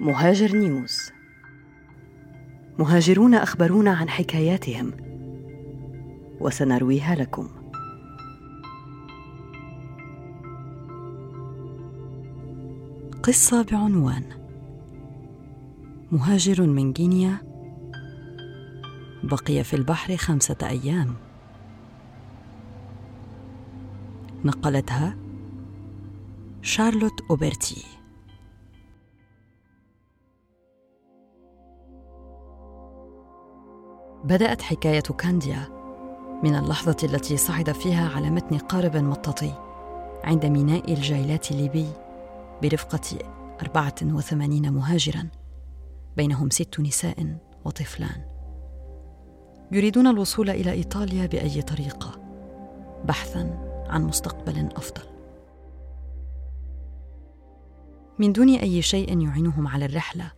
مهاجر نيوز. مهاجرون أخبرونا عن حكاياتهم. وسنرويها لكم. قصة بعنوان مهاجر من غينيا بقي في البحر خمسة أيام. نقلتها شارلوت أوبرتي. بدأت حكاية كانديا من اللحظة التي صعد فيها على متن قارب مطاطي عند ميناء الجيلات الليبي برفقة 84 مهاجرا بينهم ست نساء وطفلان. يريدون الوصول إلى إيطاليا بأي طريقة بحثا عن مستقبل أفضل. من دون أي شيء يعينهم على الرحلة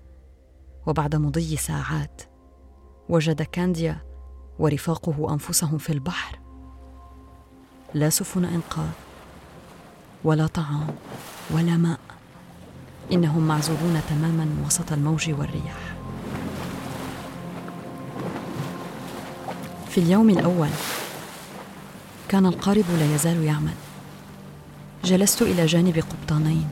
وبعد مضي ساعات وجد كانديا ورفاقه أنفسهم في البحر. لا سفن إنقاذ ولا طعام ولا ماء. إنهم معزولون تماما وسط الموج والرياح. في اليوم الأول كان القارب لا يزال يعمل. جلست إلى جانب قبطانين.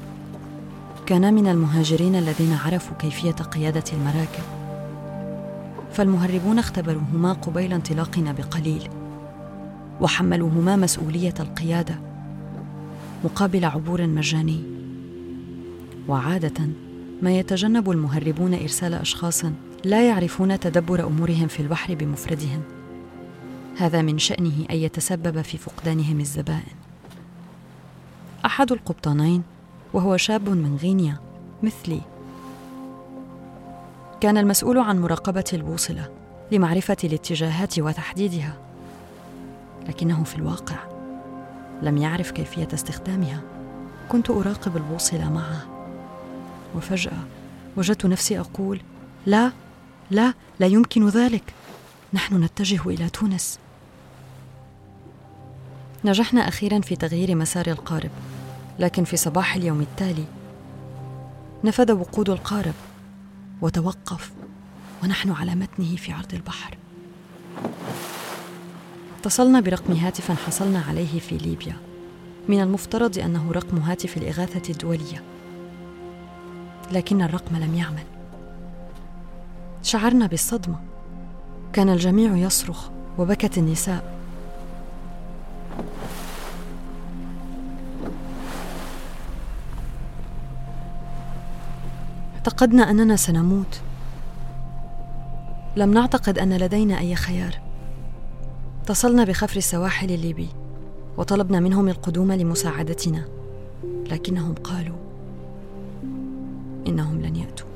كانا من المهاجرين الذين عرفوا كيفية قيادة المراكب. فالمهربون اختبروهما قبيل انطلاقنا بقليل وحملوهما مسؤولية القيادة مقابل عبور مجاني. وعادة ما يتجنب المهربون إرسال أشخاص لا يعرفون تدبر أمورهم في البحر بمفردهم. هذا من شأنه أن يتسبب في فقدانهم الزبائن. أحد القبطانين وهو شاب من غينيا مثلي. كان المسؤول عن مراقبة البوصلة لمعرفة الاتجاهات وتحديدها. لكنه في الواقع لم يعرف كيفية استخدامها. كنت أراقب البوصلة معه. وفجأة وجدت نفسي أقول لا لا لا يمكن ذلك. نحن نتجه إلى تونس. نجحنا أخيرا في تغيير مسار القارب لكن في صباح اليوم التالي نفذ وقود القارب. وتوقف ونحن على متنه في عرض البحر. اتصلنا برقم هاتف حصلنا عليه في ليبيا. من المفترض أنه رقم هاتف الإغاثة الدولية. لكن الرقم لم يعمل. شعرنا بالصدمة. كان الجميع يصرخ وبكت النساء. اعتقدنا أننا سنموت. لم نعتقد أن لدينا أي خيار. اتصلنا بخفر السواحل الليبي وطلبنا منهم القدوم لمساعدتنا لكنهم قالوا إنهم لن يأتوا.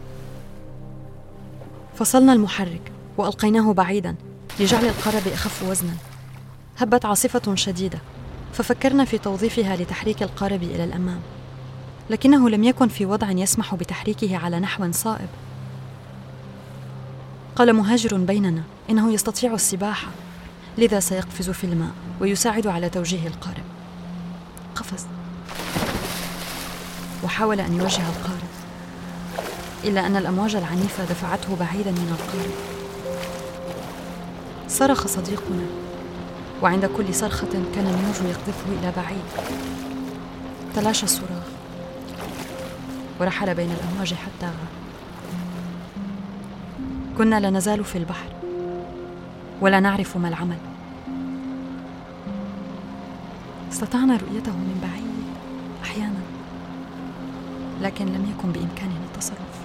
فصلنا المحرك وألقيناه بعيدا لجعل القارب اخف وزنا. هبت عاصفة شديدة ففكرنا في توظيفها لتحريك القارب إلى الأمام. لكنه لم يكن في وضع يسمح بتحريكه على نحو صائب. قال مهاجر بيننا إنه يستطيع السباحة. لذا سيقفز في الماء ويساعد على توجيه القارب. قفز. وحاول أن يوجه القارب. إلا أن الأمواج العنيفة دفعته بعيدا من القارب. صرخ صديقنا. وعند كل صرخة كان الموج يقذفه إلى بعيد. تلاشى الصراخ. ورحل بين الأمواج حتى غاب كنا لا نزال في البحر ولا نعرف ما العمل. استطعنا رؤيته من بعيد أحيانا لكن لم يكن بإمكاننا التصرف.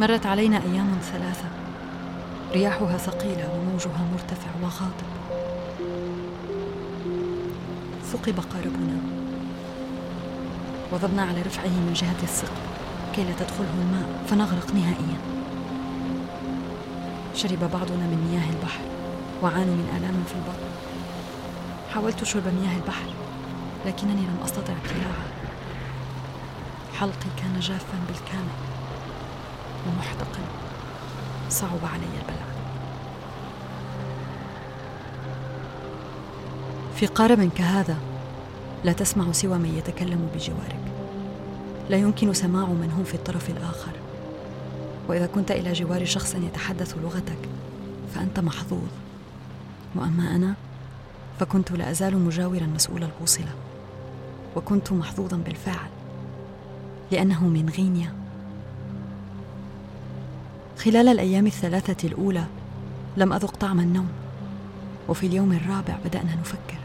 مرت علينا أيام ثلاثة رياحها ثقيلة وموجها مرتفع وغاضب. ثقب قاربنا وضبنا على رفعه من جهة الثقب كي لا تدخله الماء فنغرق نهائيا. شرب بعضنا من مياه البحر وعانوا من آلام في البطن. حاولت شرب مياه البحر لكنني لم أستطع ابتلاعها. حلقي كان جافا بالكامل. ومحتقن صعب علي البلع في قارب كهذا لا تسمع سوى من يتكلم بجوارك. لا يمكن سماع من هم في الطرف الآخر. وإذا كنت إلى جوار شخص يتحدث لغتك فأنت محظوظ. وأما أنا فكنت لا أزال مجاورا مسؤول البوصلة. وكنت محظوظا بالفعل لأنه من غينيا. خلال الأيام الثلاثة الأولى لم أذق طعم النوم. وفي اليوم الرابع بدأنا نفكر.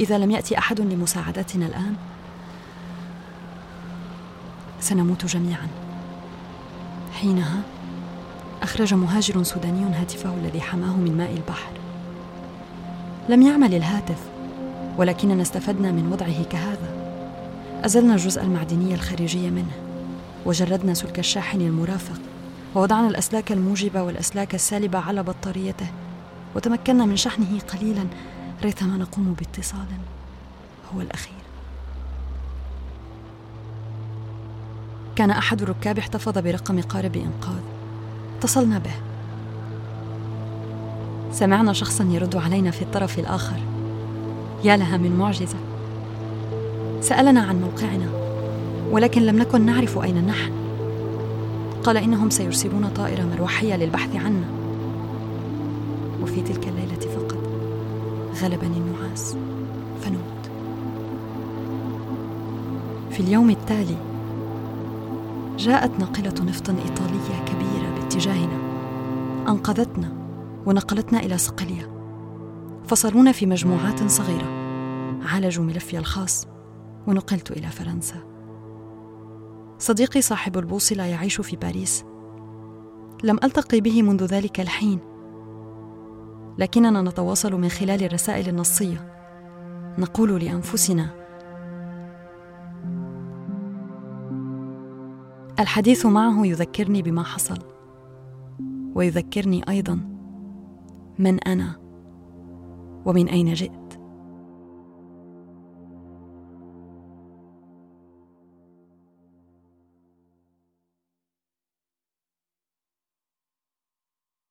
إذا لم يأتي أحد لمساعدتنا الآن سنموت جميعا. حينها أخرج مهاجر سوداني هاتفه الذي حماه من ماء البحر. لم يعمل الهاتف ولكننا استفدنا من وضعه كهذا. أزلنا الجزء المعدني الخارجي منه وجردنا سلك الشاحن المرافق ووضعنا الأسلاك الموجبة والأسلاك السالبة على بطاريته وتمكنا من شحنه قليلا. ريثما نقوم باتصال هو الأخير. كان أحد الركاب احتفظ برقم قارب إنقاذ. اتصلنا به. سمعنا شخصا يرد علينا في الطرف الآخر. يا لها من معجزة. سألنا عن موقعنا ولكن لم نكن نعرف أين نحن. قال إنهم سيرسلون طائرة مروحية للبحث عنا. وفي تلك الليلة فقط. غلبني النعاس. فنمت. في اليوم التالي جاءت ناقلة نفط إيطالية كبيرة باتجاهنا. أنقذتنا ونقلتنا إلى صقلية. فصلونا في مجموعات صغيرة. عالجوا ملفي الخاص ونقلت إلى فرنسا. صديقي صاحب البوصلة يعيش في باريس. لم ألتقي به منذ ذلك الحين. لكننا نتواصل من خلال الرسائل النصية. نقول لأنفسنا الحديث معه يذكرني بما حصل ويذكرني أيضا من أنا ومن أين جئت.